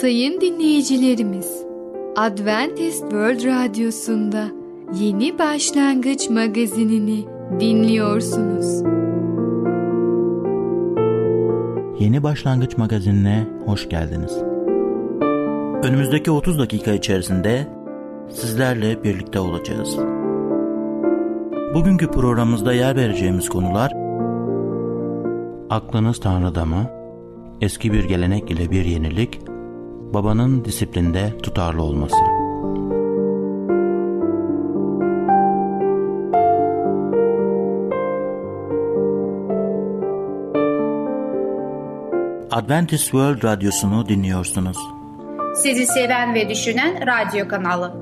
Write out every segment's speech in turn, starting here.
Sayın dinleyicilerimiz, Adventist World Radyosu'nda Yeni Başlangıç magazinini dinliyorsunuz. Yeni Başlangıç magazinine hoş geldiniz. Önümüzdeki 30 dakika içerisinde sizlerle birlikte olacağız. Bugünkü programımızda yer vereceğimiz konular Aklınız Tanrı'da mı? Eski bir gelenek ile bir yenilik, babanın disiplinde tutarlı olması. Adventist World Radyosu'nu dinliyorsunuz. Sizi seven ve düşünen radyo kanalı.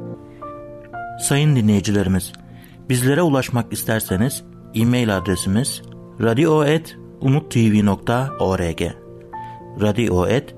Sayın dinleyicilerimiz, bizlere ulaşmak isterseniz e-mail adresimiz radio.umutv.org radio.umutv.org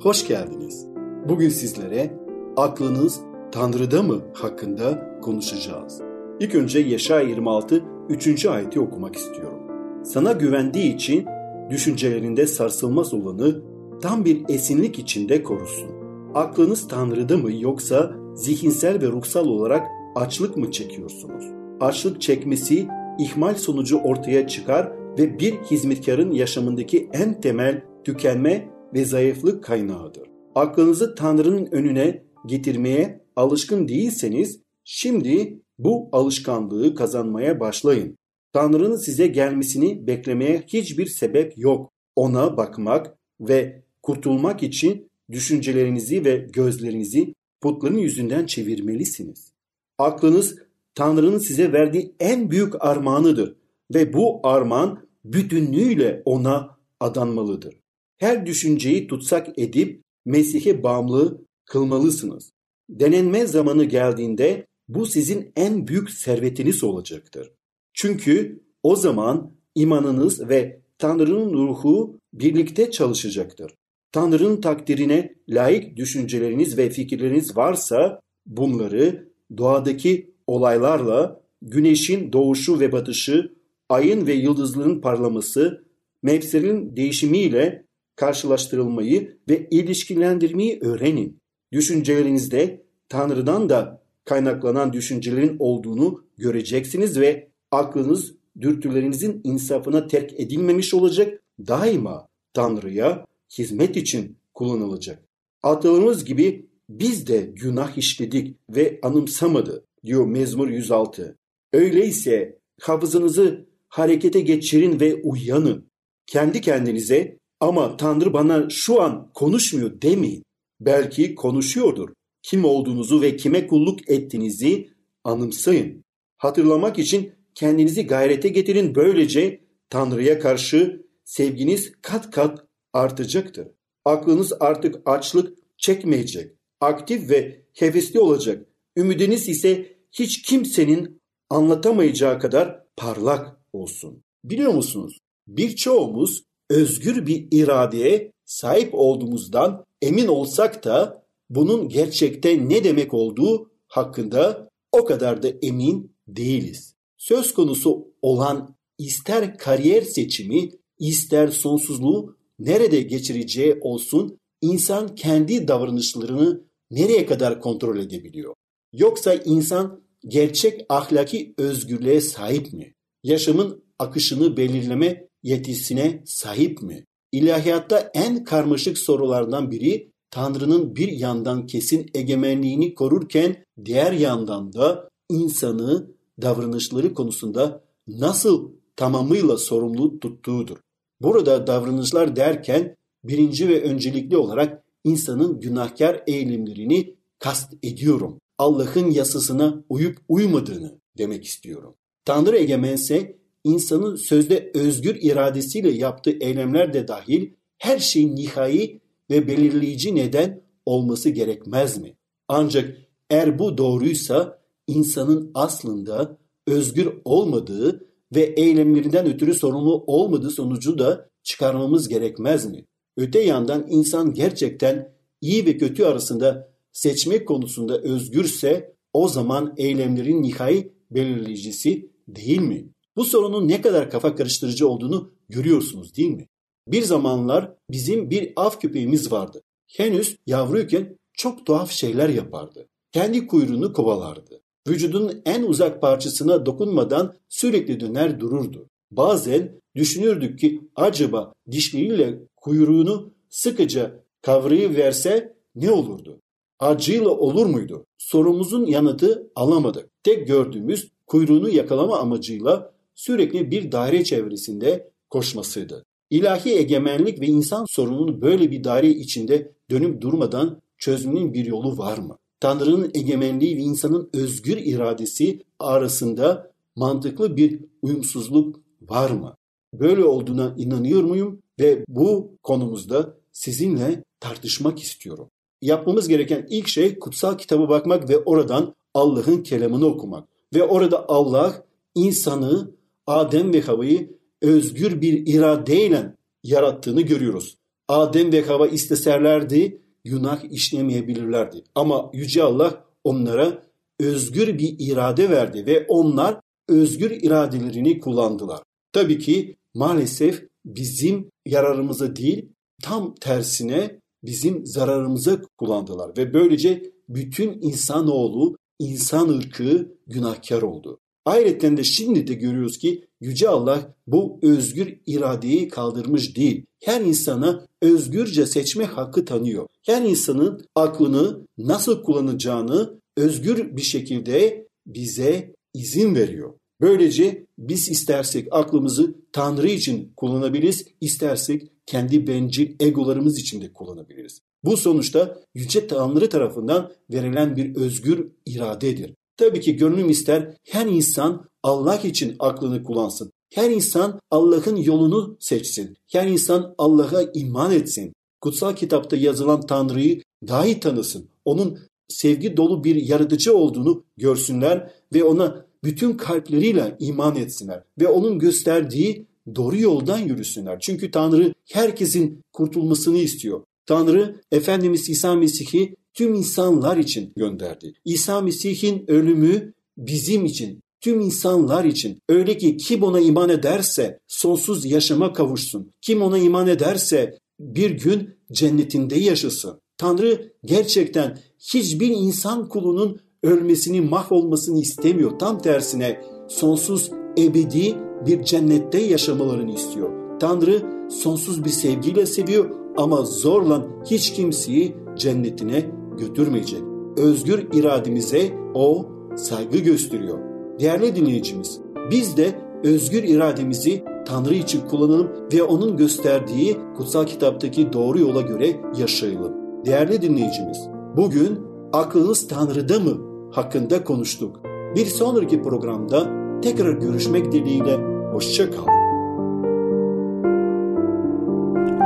hoş geldiniz. Bugün sizlere aklınız Tanrı'da mı hakkında konuşacağız. İlk önce Yaşa 26 3. ayeti okumak istiyorum. Sana güvendiği için düşüncelerinde sarsılmaz olanı tam bir esinlik içinde korusun. Aklınız Tanrı'da mı yoksa zihinsel ve ruhsal olarak açlık mı çekiyorsunuz? Açlık çekmesi ihmal sonucu ortaya çıkar ve bir hizmetkarın yaşamındaki en temel tükenme ve zayıflık kaynağıdır. Aklınızı Tanrı'nın önüne getirmeye alışkın değilseniz şimdi bu alışkanlığı kazanmaya başlayın. Tanrı'nın size gelmesini beklemeye hiçbir sebep yok. Ona bakmak ve kurtulmak için düşüncelerinizi ve gözlerinizi putların yüzünden çevirmelisiniz. Aklınız Tanrı'nın size verdiği en büyük armağanıdır ve bu armağan bütünlüğüyle ona adanmalıdır. Her düşünceyi tutsak edip Mesih'e bağımlı kılmalısınız. Denenme zamanı geldiğinde bu sizin en büyük servetiniz olacaktır. Çünkü o zaman imanınız ve Tanrı'nın ruhu birlikte çalışacaktır. Tanrı'nın takdirine layık düşünceleriniz ve fikirleriniz varsa bunları doğadaki olaylarla güneşin doğuşu ve batışı, ayın ve yıldızların parlaması, mevsimlerin değişimiyle karşılaştırılmayı ve ilişkilendirmeyi öğrenin. Düşüncelerinizde Tanrı'dan da kaynaklanan düşüncelerin olduğunu göreceksiniz ve aklınız dürtülerinizin insafına terk edilmemiş olacak, daima Tanrı'ya hizmet için kullanılacak. Atalarımız gibi biz de günah işledik ve anımsamadı diyor Mezmur 106. Öyleyse hafızanızı harekete geçirin ve uyanın. Kendi kendinize ama Tanrı bana şu an konuşmuyor demeyin. Belki konuşuyordur. Kim olduğunuzu ve kime kulluk ettiğinizi anımsayın. Hatırlamak için kendinizi gayrete getirin. Böylece Tanrı'ya karşı sevginiz kat kat artacaktır. Aklınız artık açlık çekmeyecek. Aktif ve hevesli olacak. Ümidiniz ise hiç kimsenin anlatamayacağı kadar parlak olsun. Biliyor musunuz? Birçoğumuz özgür bir iradeye sahip olduğumuzdan emin olsak da bunun gerçekte ne demek olduğu hakkında o kadar da emin değiliz. Söz konusu olan ister kariyer seçimi, ister sonsuzluğu nerede geçireceği olsun insan kendi davranışlarını nereye kadar kontrol edebiliyor? Yoksa insan gerçek ahlaki özgürlüğe sahip mi? Yaşamın akışını belirleme yetisine sahip mi? İlahiyatta en karmaşık sorulardan biri Tanrı'nın bir yandan kesin egemenliğini korurken diğer yandan da insanı davranışları konusunda nasıl tamamıyla sorumlu tuttuğudur. Burada davranışlar derken birinci ve öncelikli olarak insanın günahkar eğilimlerini kast ediyorum. Allah'ın yasasına uyup uymadığını demek istiyorum. Tanrı egemense insanın sözde özgür iradesiyle yaptığı eylemler de dahil her şeyin nihai ve belirleyici neden olması gerekmez mi? Ancak eğer bu doğruysa insanın aslında özgür olmadığı ve eylemlerinden ötürü sorumlu olmadığı sonucu da çıkarmamız gerekmez mi? Öte yandan insan gerçekten iyi ve kötü arasında seçmek konusunda özgürse o zaman eylemlerin nihai belirleyicisi değil mi? Bu sorunun ne kadar kafa karıştırıcı olduğunu görüyorsunuz değil mi? Bir zamanlar bizim bir av köpeğimiz vardı. Henüz yavruyken çok tuhaf şeyler yapardı. Kendi kuyruğunu kovalardı. Vücudun en uzak parçasına dokunmadan sürekli döner dururdu. Bazen düşünürdük ki acaba dişleriyle kuyruğunu sıkıca kavrayıverse ne olurdu? Acıyla olur muydu? Sorumuzun yanıtı alamadık. Tek gördüğümüz kuyruğunu yakalama amacıyla sürekli bir daire çevresinde koşmasıydı. İlahi egemenlik ve insan sorununu böyle bir daire içinde dönüp durmadan çözmenin bir yolu var mı? Tanrı'nın egemenliği ve insanın özgür iradesi arasında mantıklı bir uyumsuzluk var mı? Böyle olduğuna inanıyor muyum ve bu konumuzda sizinle tartışmak istiyorum. Yapmamız gereken ilk şey kutsal kitaba bakmak ve oradan Allah'ın kelamını okumak. Ve orada Allah insanı, Adem ve Hava'yı özgür bir iradeyle yarattığını görüyoruz. Adem ve Hava isteserlerdi, günah işlemeyebilirlerdi. Ama Yüce Allah onlara özgür bir irade verdi ve onlar özgür iradelerini kullandılar. Tabii ki maalesef bizim yararımıza değil, tam tersine bizim zararımıza kullandılar ve böylece bütün insanoğlu, insan ırkı günahkar oldu. Ayrıca de şimdi de görüyoruz ki Yüce Allah bu özgür iradeyi kaldırmış değil. Her insana özgürce seçme hakkı tanıyor. Her insanın aklını nasıl kullanacağını özgür bir şekilde bize izin veriyor. Böylece biz istersek aklımızı Tanrı için kullanabiliriz, istersek kendi bencil egolarımız için de kullanabiliriz. Bu sonuçta Yüce Tanrı tarafından verilen bir özgür iradedir. Tabii ki gönlüm ister her insan Allah için aklını kullansın. Her insan Allah'ın yolunu seçsin. Her insan Allah'a iman etsin. Kutsal kitapta yazılan Tanrı'yı daha iyi tanısın. Onun sevgi dolu bir yaratıcı olduğunu görsünler ve ona bütün kalpleriyle iman etsinler ve onun gösterdiği doğru yoldan yürüsünler. Çünkü Tanrı herkesin kurtulmasını istiyor. Tanrı Efendimiz İsa Mesih'i tüm insanlar için gönderdi. İsa Mesih'in ölümü bizim için, tüm insanlar için. Öyle ki kim ona iman ederse sonsuz yaşama kavuşsun. Kim ona iman ederse bir gün cennetinde yaşasın. Tanrı gerçekten hiçbir insan kulunun ölmesini, mahvolmasını istemiyor. Tam tersine sonsuz, ebedi bir cennette yaşamalarını istiyor. Tanrı sonsuz bir sevgiyle seviyor ama zorla hiç kimseyi cennetine götürmeyecek. Özgür irademize o saygı gösteriyor. Değerli dinleyicimiz, biz de özgür irademizi Tanrı için kullanalım ve onun gösterdiği kutsal kitaptaki doğru yola göre yaşayalım. Değerli dinleyicimiz, bugün aklınız Tanrı'da mı hakkında konuştuk. Bir sonraki programda tekrar görüşmek dileğiyle hoşçakalın.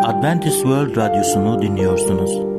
Adventist World Radyosu'nu dinliyorsunuz.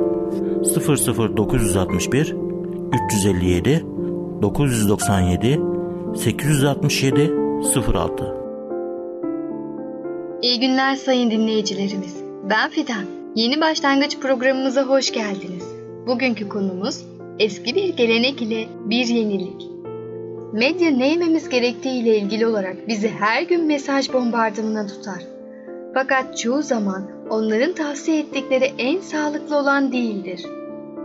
00961 357 997 867 06 İyi günler sayın dinleyicilerimiz. Ben Fidan. Yeni başlangıç programımıza hoş geldiniz. Bugünkü konumuz eski bir gelenek ile bir yenilik. Medya ne yememiz gerektiği ile ilgili olarak bizi her gün mesaj bombardımanına tutar. Fakat çoğu zaman onların tavsiye ettikleri en sağlıklı olan değildir.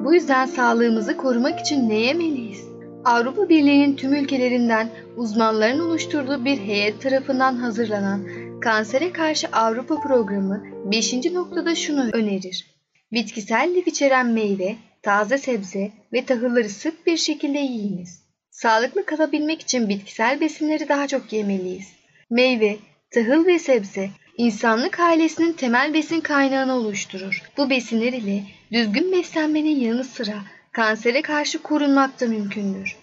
Bu yüzden sağlığımızı korumak için ne yemeliyiz? Avrupa Birliği'nin tüm ülkelerinden uzmanların oluşturduğu bir heyet tarafından hazırlanan Kansere Karşı Avrupa Programı 5. noktada şunu önerir. Bitkisel lif içeren meyve, taze sebze ve tahılları sık bir şekilde yiyiniz. Sağlıklı kalabilmek için bitkisel besinleri daha çok yemeliyiz. Meyve, tahıl ve sebze insanlık ailesinin temel besin kaynağını oluşturur. Bu besinler ile düzgün beslenmenin yanı sıra kansere karşı korunmak da mümkündür.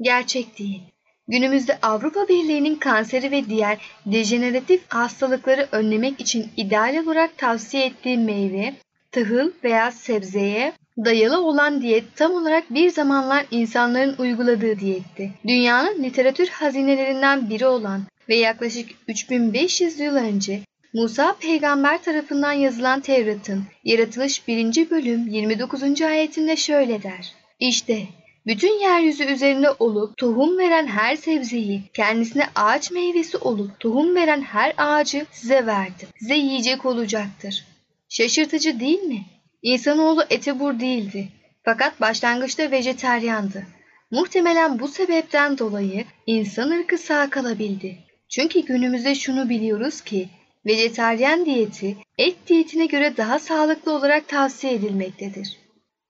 Gerçek değil. Günümüzde Avrupa Birliği'nin kanseri ve diğer dejeneratif hastalıkları önlemek için ideal olarak tavsiye ettiği meyve, tahıl veya sebzeye dayalı olan diyet tam olarak bir zamanlar insanların uyguladığı diyetti. Dünyanın literatür hazinelerinden biri olan ve yaklaşık 3500 yıl önce Musa peygamber tarafından yazılan Tevrat'ın yaratılış 1. bölüm 29. ayetinde şöyle der. İşte bütün yeryüzü üzerinde olup tohum veren her sebzeyi, kendisine ağaç meyvesi olup tohum veren her ağacı size verdim. Size yiyecek olacaktır. Şaşırtıcı değil mi? İnsanoğlu etebur değildi. Fakat başlangıçta vejeteryandı. Muhtemelen bu sebepten dolayı insan ırkı sağ kalabildi. Çünkü günümüzde şunu biliyoruz ki vejeteryan diyeti et diyetine göre daha sağlıklı olarak tavsiye edilmektedir.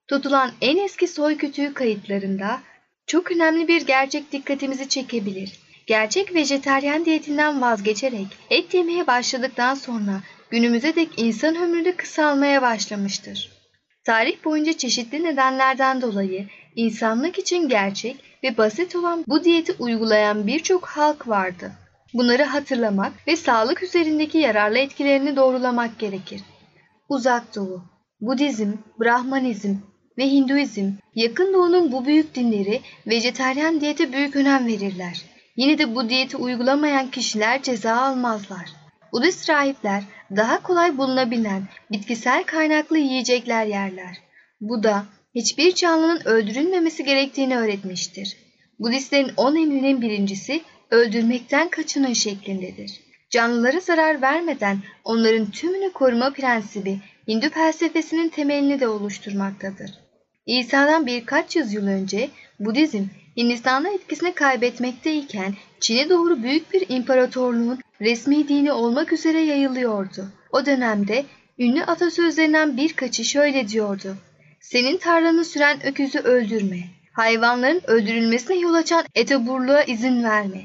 Tutulan en eski soy kütüğü kayıtlarında çok önemli bir gerçek dikkatimizi çekebilir. Gerçek vejeteryan diyetinden vazgeçerek et yemeye başladıktan sonra günümüze dek insan ömrü de kısalmaya başlamıştır. Tarih boyunca çeşitli nedenlerden dolayı insanlık için gerçek ve basit olan bu diyeti uygulayan birçok halk vardı. Bunları hatırlamak ve sağlık üzerindeki yararlı etkilerini doğrulamak gerekir. Uzak Doğu, Budizm, Brahmanizm ve Hinduizm, Yakın Doğu'nun bu büyük dinleri vejeteryan diyete büyük önem verirler. Yine de bu diyeti uygulamayan kişiler ceza almazlar. Budist rahipler daha kolay bulunabilen bitkisel kaynaklı yiyecekler yerler. Bu da hiçbir canlının öldürülmemesi gerektiğini öğretmiştir. Budistlerin on emrinin birincisi öldürmekten kaçının şeklindedir. Canlılara zarar vermeden onların tümünü koruma prensibi Hindu felsefesinin temelini de oluşturmaktadır. İsa'dan birkaç yüzyıl önce Budizm Hindistan'da etkisini kaybetmekteyken Çin'e doğru büyük bir imparatorluğun resmi dini olmak üzere yayılıyordu. O dönemde ünlü atasözlerinden birkaçı şöyle diyordu. Senin tarlanı süren öküzü öldürme. Hayvanların öldürülmesine yol açan etoburluğa izin verme.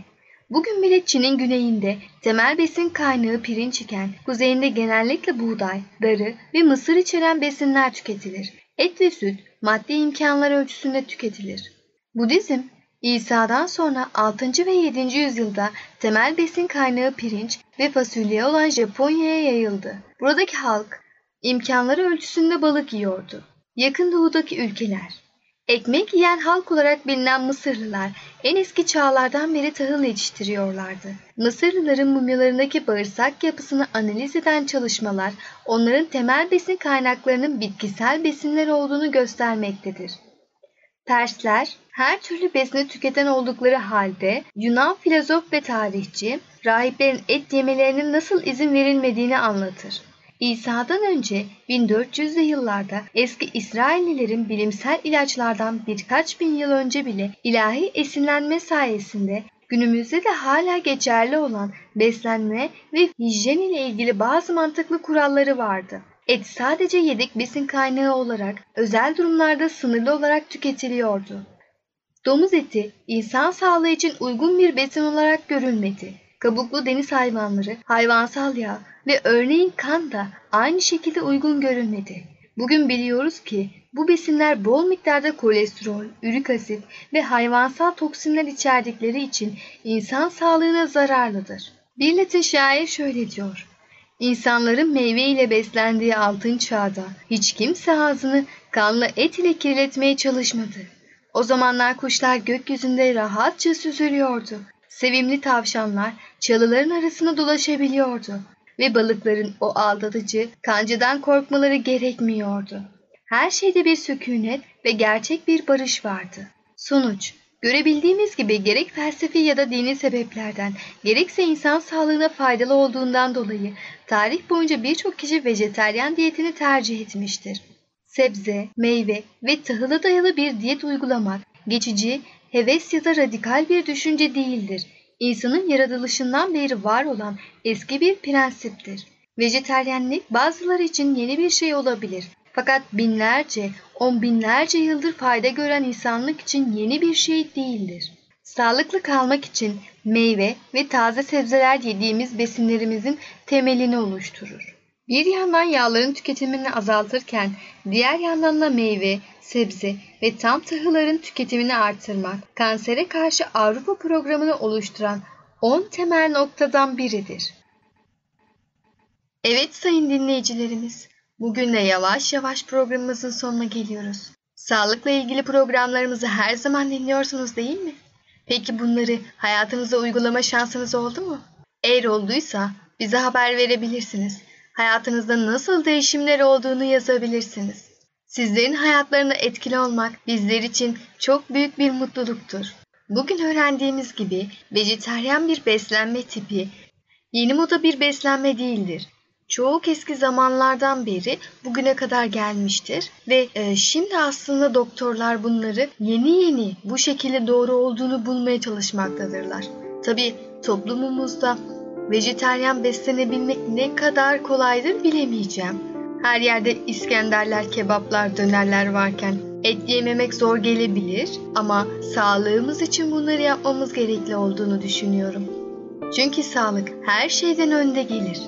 Bugün bile Çin'in güneyinde temel besin kaynağı pirinç iken kuzeyinde genellikle buğday, darı ve mısır içeren besinler tüketilir. Et ve süt maddi imkanlar ölçüsünde tüketilir. Budizm, İsa'dan sonra 6. ve 7. yüzyılda temel besin kaynağı pirinç ve fasulye olan Japonya'ya yayıldı. Buradaki halk imkanları ölçüsünde balık yiyordu. Yakın doğudaki ülkeler Ekmek yiyen halk olarak bilinen Mısırlılar en eski çağlardan beri tahıl yetiştiriyorlardı. Mısırlıların mumyalarındaki bağırsak yapısını analiz eden çalışmalar onların temel besin kaynaklarının bitkisel besinler olduğunu göstermektedir. Persler her türlü besini tüketen oldukları halde Yunan filozof ve tarihçi rahiplerin et yemelerinin nasıl izin verilmediğini anlatır. İsa'dan önce 1400'lü yıllarda eski İsraillilerin bilimsel ilaçlardan birkaç bin yıl önce bile ilahi esinlenme sayesinde günümüzde de hala geçerli olan beslenme ve hijyen ile ilgili bazı mantıklı kuralları vardı. Et sadece yedek besin kaynağı olarak özel durumlarda sınırlı olarak tüketiliyordu. Domuz eti insan sağlığı için uygun bir besin olarak görülmedi. Kabuklu deniz hayvanları, hayvansal yağ ve örneğin kan da aynı şekilde uygun görülmedi. Bugün biliyoruz ki bu besinler bol miktarda kolesterol, ürik asit ve hayvansal toksinler içerdikleri için insan sağlığına zararlıdır. Bir Latin şair şöyle diyor. İnsanların meyve ile beslendiği altın çağda hiç kimse ağzını kanlı et ile kirletmeye çalışmadı. O zamanlar kuşlar gökyüzünde rahatça süzülüyordu. Sevimli tavşanlar çalıların arasında dolaşabiliyordu ve balıkların o aldatıcı kancıdan korkmaları gerekmiyordu. Her şeyde bir sükunet ve gerçek bir barış vardı. Sonuç, görebildiğimiz gibi gerek felsefi ya da dini sebeplerden, gerekse insan sağlığına faydalı olduğundan dolayı tarih boyunca birçok kişi vejeteryan diyetini tercih etmiştir. Sebze, meyve ve tahıla dayalı bir diyet uygulamak, geçici, heves ya da radikal bir düşünce değildir insanın yaratılışından beri var olan eski bir prensiptir. Vejeteryenlik bazıları için yeni bir şey olabilir. Fakat binlerce, on binlerce yıldır fayda gören insanlık için yeni bir şey değildir. Sağlıklı kalmak için meyve ve taze sebzeler yediğimiz besinlerimizin temelini oluşturur. Bir yandan yağların tüketimini azaltırken diğer yandan da meyve, sebze ve tam tahılların tüketimini artırmak kansere karşı Avrupa programını oluşturan 10 temel noktadan biridir. Evet sayın dinleyicilerimiz, bugün de yavaş yavaş programımızın sonuna geliyoruz. Sağlıkla ilgili programlarımızı her zaman dinliyorsunuz değil mi? Peki bunları hayatınıza uygulama şansınız oldu mu? Eğer olduysa bize haber verebilirsiniz. Hayatınızda nasıl değişimler olduğunu yazabilirsiniz. Sizlerin hayatlarına etkili olmak bizler için çok büyük bir mutluluktur. Bugün öğrendiğimiz gibi vejeteryan bir beslenme tipi yeni moda bir beslenme değildir. Çok eski zamanlardan beri bugüne kadar gelmiştir ve e, şimdi aslında doktorlar bunları yeni yeni bu şekilde doğru olduğunu bulmaya çalışmaktadırlar. Tabi toplumumuzda vejeteryan beslenebilmek ne kadar kolaydır bilemeyeceğim. Her yerde İskenderler, kebaplar, dönerler varken et yememek zor gelebilir ama sağlığımız için bunları yapmamız gerekli olduğunu düşünüyorum. Çünkü sağlık her şeyden önde gelir.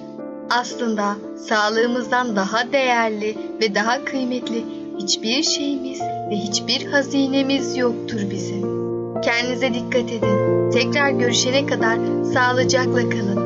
Aslında sağlığımızdan daha değerli ve daha kıymetli hiçbir şeyimiz ve hiçbir hazinemiz yoktur bizim. Kendinize dikkat edin. Tekrar görüşene kadar sağlıcakla kalın.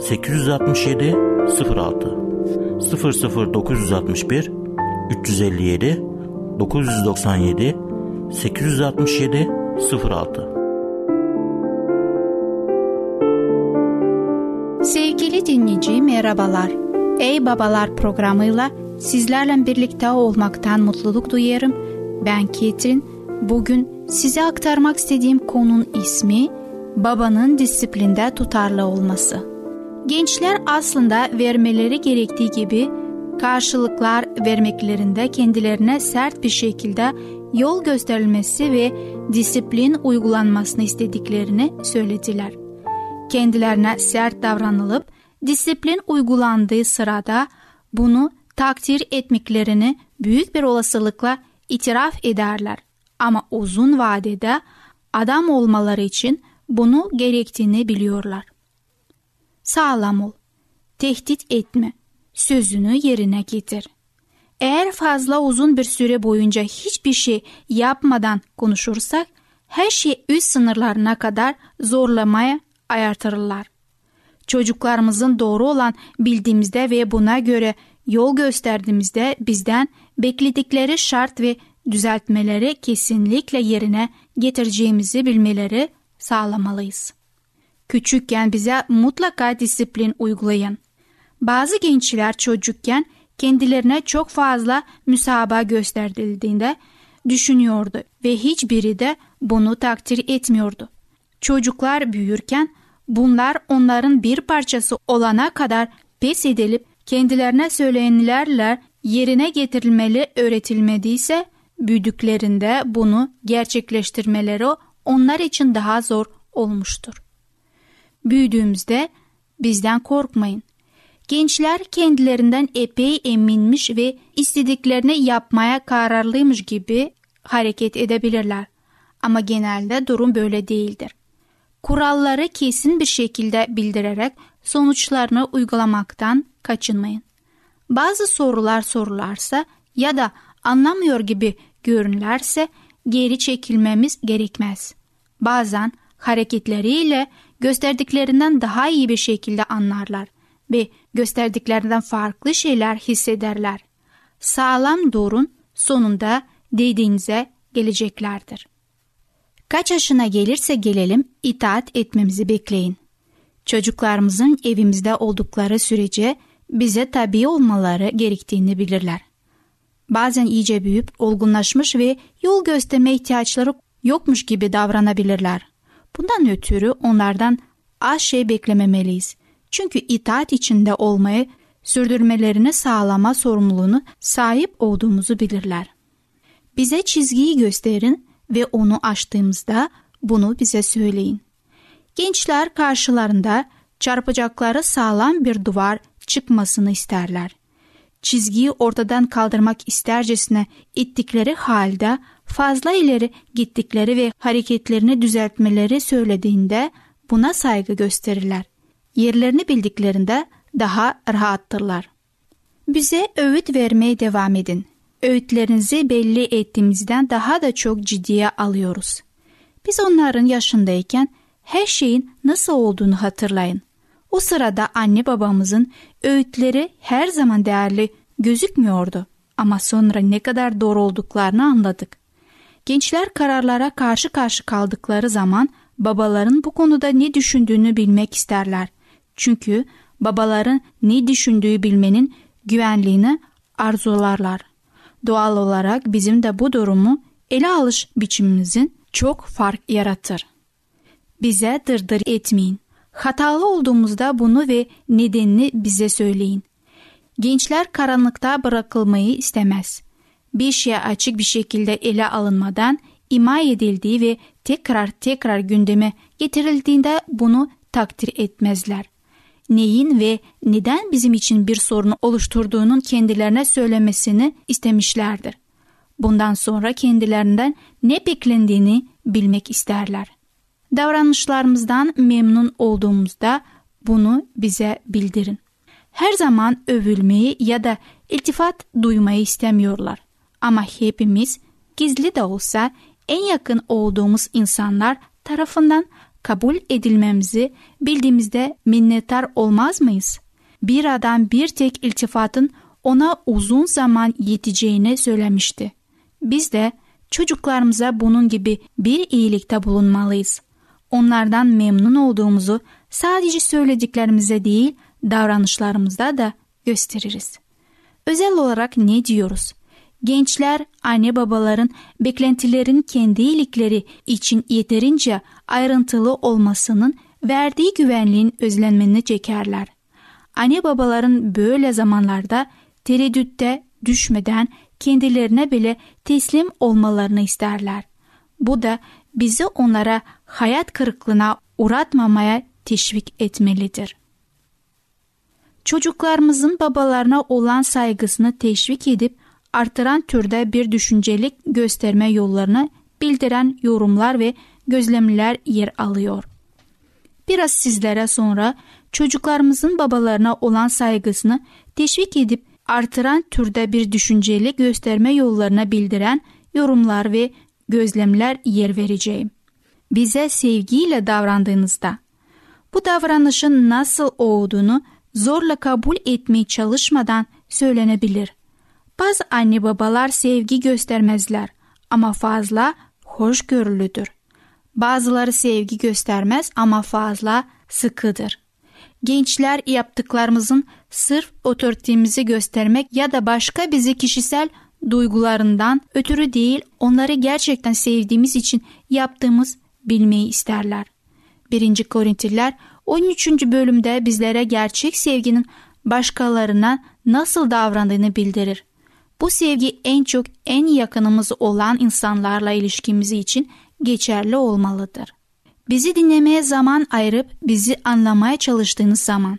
867 06 00961 357 997 867 06 Sevgili dinleyici merhabalar. Ey Babalar programıyla sizlerle birlikte olmaktan mutluluk duyarım. Ben Ketrin. Bugün size aktarmak istediğim konunun ismi babanın disiplinde tutarlı olması. Gençler aslında vermeleri gerektiği gibi karşılıklar vermeklerinde kendilerine sert bir şekilde yol gösterilmesi ve disiplin uygulanmasını istediklerini söylediler. Kendilerine sert davranılıp disiplin uygulandığı sırada bunu takdir etmeklerini büyük bir olasılıkla itiraf ederler. Ama uzun vadede adam olmaları için bunu gerektiğini biliyorlar. Sağlam ol, tehdit etme, sözünü yerine getir. Eğer fazla uzun bir süre boyunca hiçbir şey yapmadan konuşursak, her şey üst sınırlarına kadar zorlamaya ayartırlar. Çocuklarımızın doğru olan bildiğimizde ve buna göre yol gösterdiğimizde bizden bekledikleri şart ve düzeltmeleri kesinlikle yerine getireceğimizi bilmeleri sağlamalıyız. Küçükken bize mutlaka disiplin uygulayın. Bazı gençler çocukken kendilerine çok fazla müsabaka gösterildiğinde düşünüyordu ve hiçbiri de bunu takdir etmiyordu. Çocuklar büyürken bunlar onların bir parçası olana kadar pes edilip kendilerine söylenenlerle yerine getirilmeli öğretilmediyse büyüdüklerinde bunu gerçekleştirmeleri onlar için daha zor olmuştur. Büyüdüğümüzde bizden korkmayın. Gençler kendilerinden epey eminmiş ve istediklerini yapmaya kararlıymış gibi hareket edebilirler. Ama genelde durum böyle değildir. Kuralları kesin bir şekilde bildirerek sonuçlarını uygulamaktan kaçınmayın. Bazı sorular sorularsa ya da anlamıyor gibi görünürlerse geri çekilmemiz gerekmez. Bazen hareketleriyle gösterdiklerinden daha iyi bir şekilde anlarlar ve gösterdiklerinden farklı şeyler hissederler. Sağlam durun sonunda dediğinize geleceklerdir. Kaç yaşına gelirse gelelim itaat etmemizi bekleyin. Çocuklarımızın evimizde oldukları sürece bize tabi olmaları gerektiğini bilirler. Bazen iyice büyüyüp olgunlaşmış ve yol gösterme ihtiyaçları yokmuş gibi davranabilirler. Bundan ötürü onlardan az şey beklememeliyiz. Çünkü itaat içinde olmayı sürdürmelerini sağlama sorumluluğunu sahip olduğumuzu bilirler. Bize çizgiyi gösterin ve onu aştığımızda bunu bize söyleyin. Gençler karşılarında çarpacakları sağlam bir duvar çıkmasını isterler. Çizgiyi ortadan kaldırmak istercesine ittikleri halde fazla ileri gittikleri ve hareketlerini düzeltmeleri söylediğinde buna saygı gösterirler. Yerlerini bildiklerinde daha rahattırlar. Bize öğüt vermeye devam edin. Öğütlerinizi belli ettiğimizden daha da çok ciddiye alıyoruz. Biz onların yaşındayken her şeyin nasıl olduğunu hatırlayın. O sırada anne babamızın öğütleri her zaman değerli gözükmüyordu. Ama sonra ne kadar doğru olduklarını anladık. Gençler kararlara karşı karşı kaldıkları zaman babaların bu konuda ne düşündüğünü bilmek isterler. Çünkü babaların ne düşündüğü bilmenin güvenliğini arzularlar. Doğal olarak bizim de bu durumu ele alış biçimimizin çok fark yaratır. Bize dırdır etmeyin. Hatalı olduğumuzda bunu ve nedenini bize söyleyin. Gençler karanlıkta bırakılmayı istemez. Bir şeye açık bir şekilde ele alınmadan ima edildiği ve tekrar tekrar gündeme getirildiğinde bunu takdir etmezler. Neyin ve neden bizim için bir sorun oluşturduğunun kendilerine söylemesini istemişlerdir. Bundan sonra kendilerinden ne beklendiğini bilmek isterler. Davranışlarımızdan memnun olduğumuzda bunu bize bildirin. Her zaman övülmeyi ya da iltifat duymayı istemiyorlar. Ama hepimiz gizli de olsa en yakın olduğumuz insanlar tarafından kabul edilmemizi bildiğimizde minnettar olmaz mıyız? Bir adam bir tek iltifatın ona uzun zaman yeteceğini söylemişti. Biz de çocuklarımıza bunun gibi bir iyilikte bulunmalıyız. Onlardan memnun olduğumuzu sadece söylediklerimize değil davranışlarımızda da gösteririz. Özel olarak ne diyoruz? Gençler anne babaların beklentilerin kendi iyilikleri için yeterince ayrıntılı olmasının verdiği güvenliğin özlenmeni çekerler. Anne babaların böyle zamanlarda tereddütte düşmeden kendilerine bile teslim olmalarını isterler. Bu da bizi onlara hayat kırıklığına uğratmamaya teşvik etmelidir. Çocuklarımızın babalarına olan saygısını teşvik edip artıran türde bir düşüncelik gösterme yollarını bildiren yorumlar ve gözlemler yer alıyor. Biraz sizlere sonra çocuklarımızın babalarına olan saygısını teşvik edip artıran türde bir düşüncelik gösterme yollarına bildiren yorumlar ve gözlemler yer vereceğim. Bize sevgiyle davrandığınızda bu davranışın nasıl olduğunu zorla kabul etmeye çalışmadan söylenebilir. Bazı anne babalar sevgi göstermezler ama fazla hoşgörülüdür. Bazıları sevgi göstermez ama fazla sıkıdır. Gençler yaptıklarımızın sırf otoritemizi göstermek ya da başka bizi kişisel duygularından ötürü değil onları gerçekten sevdiğimiz için yaptığımız bilmeyi isterler. 1. Korintliler 13. bölümde bizlere gerçek sevginin başkalarına nasıl davrandığını bildirir. Bu sevgi en çok en yakınımız olan insanlarla ilişkimiz için geçerli olmalıdır. Bizi dinlemeye zaman ayırıp bizi anlamaya çalıştığınız zaman,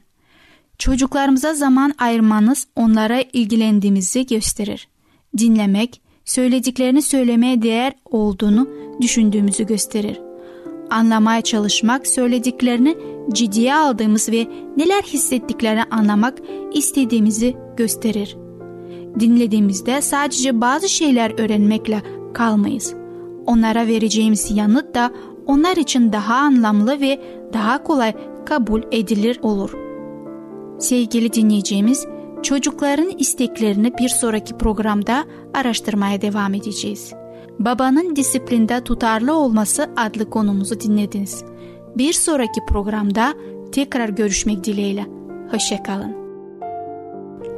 çocuklarımıza zaman ayırmanız onlara ilgilendiğimizi gösterir. Dinlemek, söylediklerini söylemeye değer olduğunu düşündüğümüzü gösterir. Anlamaya çalışmak, söylediklerini ciddiye aldığımız ve neler hissettiklerini anlamak istediğimizi gösterir. Dinlediğimizde sadece bazı şeyler öğrenmekle kalmayız. Onlara vereceğimiz yanıt da onlar için daha anlamlı ve daha kolay kabul edilir olur. Sevgili dinleyeceğimiz, çocukların isteklerini bir sonraki programda araştırmaya devam edeceğiz. Babanın disiplinde tutarlı olması adlı konumuzu dinlediniz. Bir sonraki programda tekrar görüşmek dileğiyle. Hoşçakalın.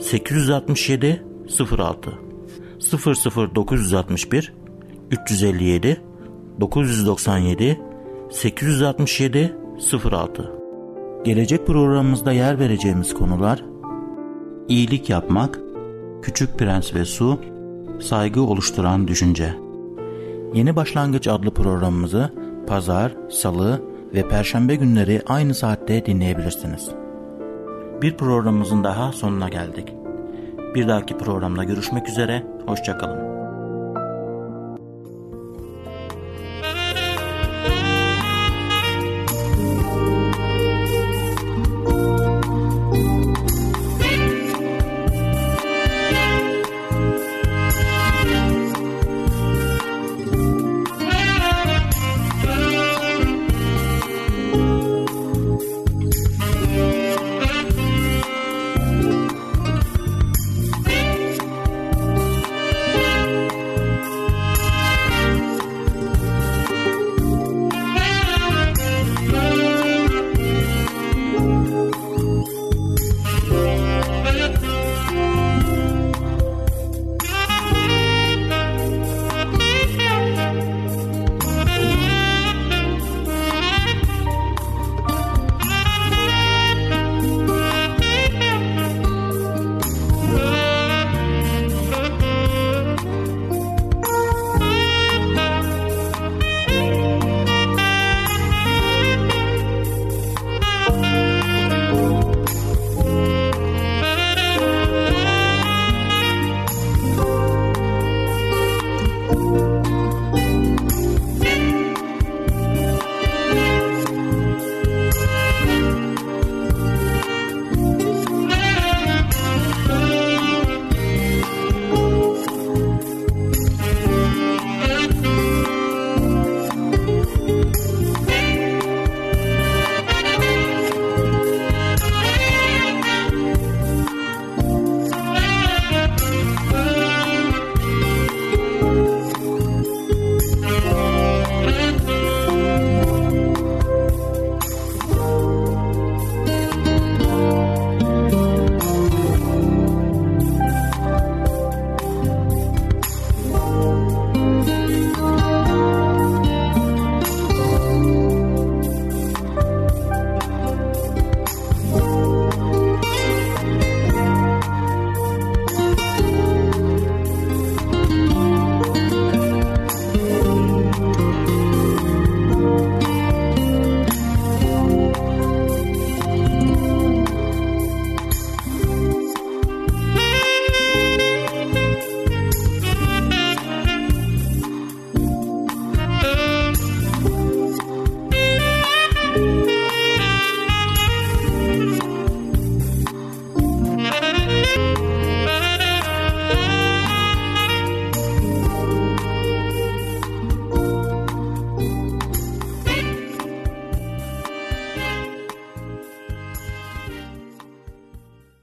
867 06 00961 357 997 867 06 Gelecek programımızda yer vereceğimiz konular iyilik yapmak, Küçük Prens ve Su, saygı oluşturan düşünce. Yeni Başlangıç adlı programımızı pazar, salı ve perşembe günleri aynı saatte dinleyebilirsiniz. Bir programımızın daha sonuna geldik. Bir dahaki programda görüşmek üzere, hoşçakalın.